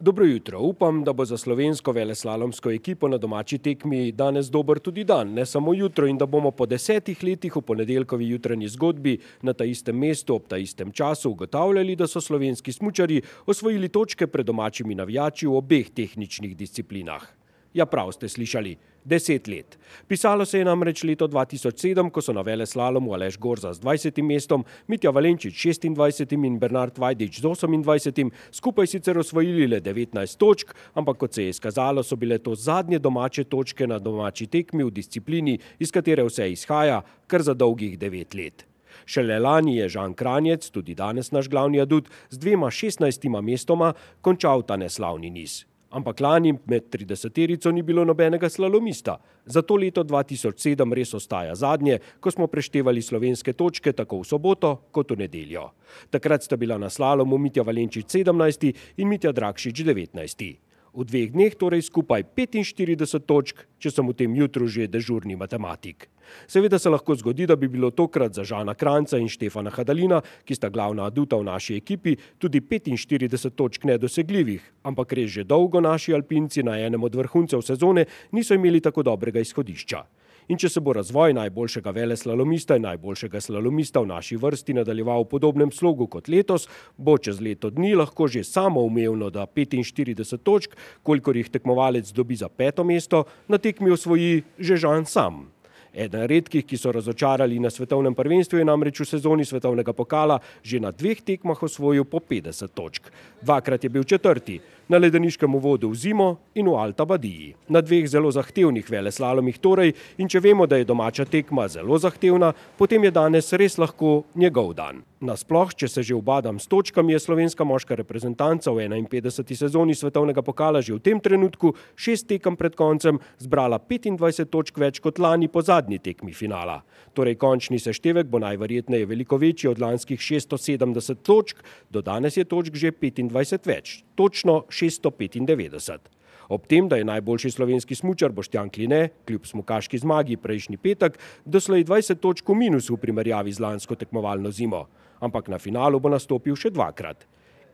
Dobro jutro. Upam, da bo za slovensko veleslalomsko ekipo na domači tekmi danes dober tudi dan, ne samo jutro in da bomo po desetih letih v ponedeljkovi jutranji zgodbi na ta istem mestu ob ta istem času ugotavljali, da so slovenski smučari osvojili točke pred domačimi navijači v obeh tehničnih disciplinah. Ja, prav ste slišali, deset let. Pisalo se je namreč leto 2007, ko so na vele slalomu Aleš Gorza z 20. mestom, Mitja Valenčič 26. in Bernard Vajdič z 28. skupaj sicer osvojili le 19 točk, ampak kot se je izkazalo, so bile to zadnje domače točke na domači tekmi v disciplini, iz katere vse izhaja, kar za dolgih devet let. Šele lani je Žan Kranjec, tudi danes naš glavni adut, z dvema 16. mestoma končal ta neslavni niz. Ampak lani med 30-terico ni bilo nobenega slalomista. Zato leto 2007 res ostaja zadnje, ko smo preštevali slovenske točke tako v soboto kot v nedeljo. Takrat sta bila na slalomu Mitja Valenčič 17. in Mitja Drakšič 19. V dveh dneh torej skupaj 45 točk, če sem v tem jutru že dežurni matematik. Seveda se lahko zgodi, da bi bilo tokrat za Žana Kranca in Štefana Hadalina, ki sta glavna aduta v naši ekipi, tudi 45 točk nedosegljivih, ampak res že dolgo naši alpinci na enem od vrhuncev sezone niso imeli tako dobrega izhodišča. In če se bo razvoj najboljšega veleslalomista in najboljšega slalomista v naši vrsti nadaljeval v podobnem slogu kot letos, bo čez leto dni lahko že samo umevno, da 45 točk, kolikor jih tekmovalec dobi za peto mesto, na tekmi osvoji že Žan sam. Eden redkih, ki so razočarali na svetovnem prvenstvu, je namreč v sezoni svetovnega pokala že na dveh tekmah osvojil po 50 točk. Dvakrat je bil četrti, na ledeniškem uvodu v zimo in v Alta Badiji. Na dveh zelo zahtevnih veleslalomih torej in če vemo, da je domača tekma zelo zahtevna, potem je danes res lahko njegov dan. Nasploh, če se že obadam s točkami, je slovenska moška reprezentanca v 51. sezoni svetovnega pokala že v tem trenutku šest tekem pred koncem zbrala 25 točk več kot lani po zadnji tekmi finala. Torej, končni seštevek bo najverjetneje veliko večji od lanskih 670 točk, do danes je točk že 25 več, točno 695. Ob tem, da je najboljši slovenski smučar Boštjan Kline, kljub smukaški zmagi prejšnji petek, doslej 20 točk v minusu v primerjavi z lansko tekmovalno zimo ampak na finalu bo nastopil še dvakrat.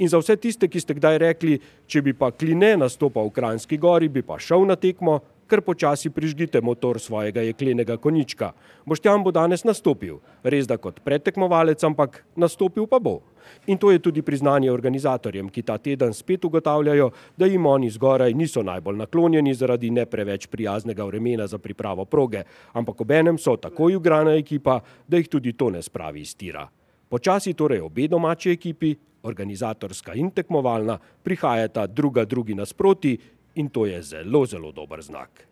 In za vse tiste, ki ste kdaj rekli, če bi pa Kline nastopal v Kranjski gori, bi pa šel na tekmo, kar počasi prižgite motor svojega jeklenega konička. Boštjan bo danes nastopil, res da kot predtekmovalec, ampak nastopil pa bo. In to je tudi priznanje organizatorjem, ki ta teden spet ugotavljajo, da jim oni zgoraj niso najbolj naklonjeni zaradi ne preveč prijaznega vremena za pripravo proge, ampak obenem so tako ugrana ekipa, da jih tudi to ne spravi iz tira. Počasi torej obe domači ekipi, organizatorska in tekmovalna, prihajata druga drugi nasproti in to je zelo, zelo dober znak.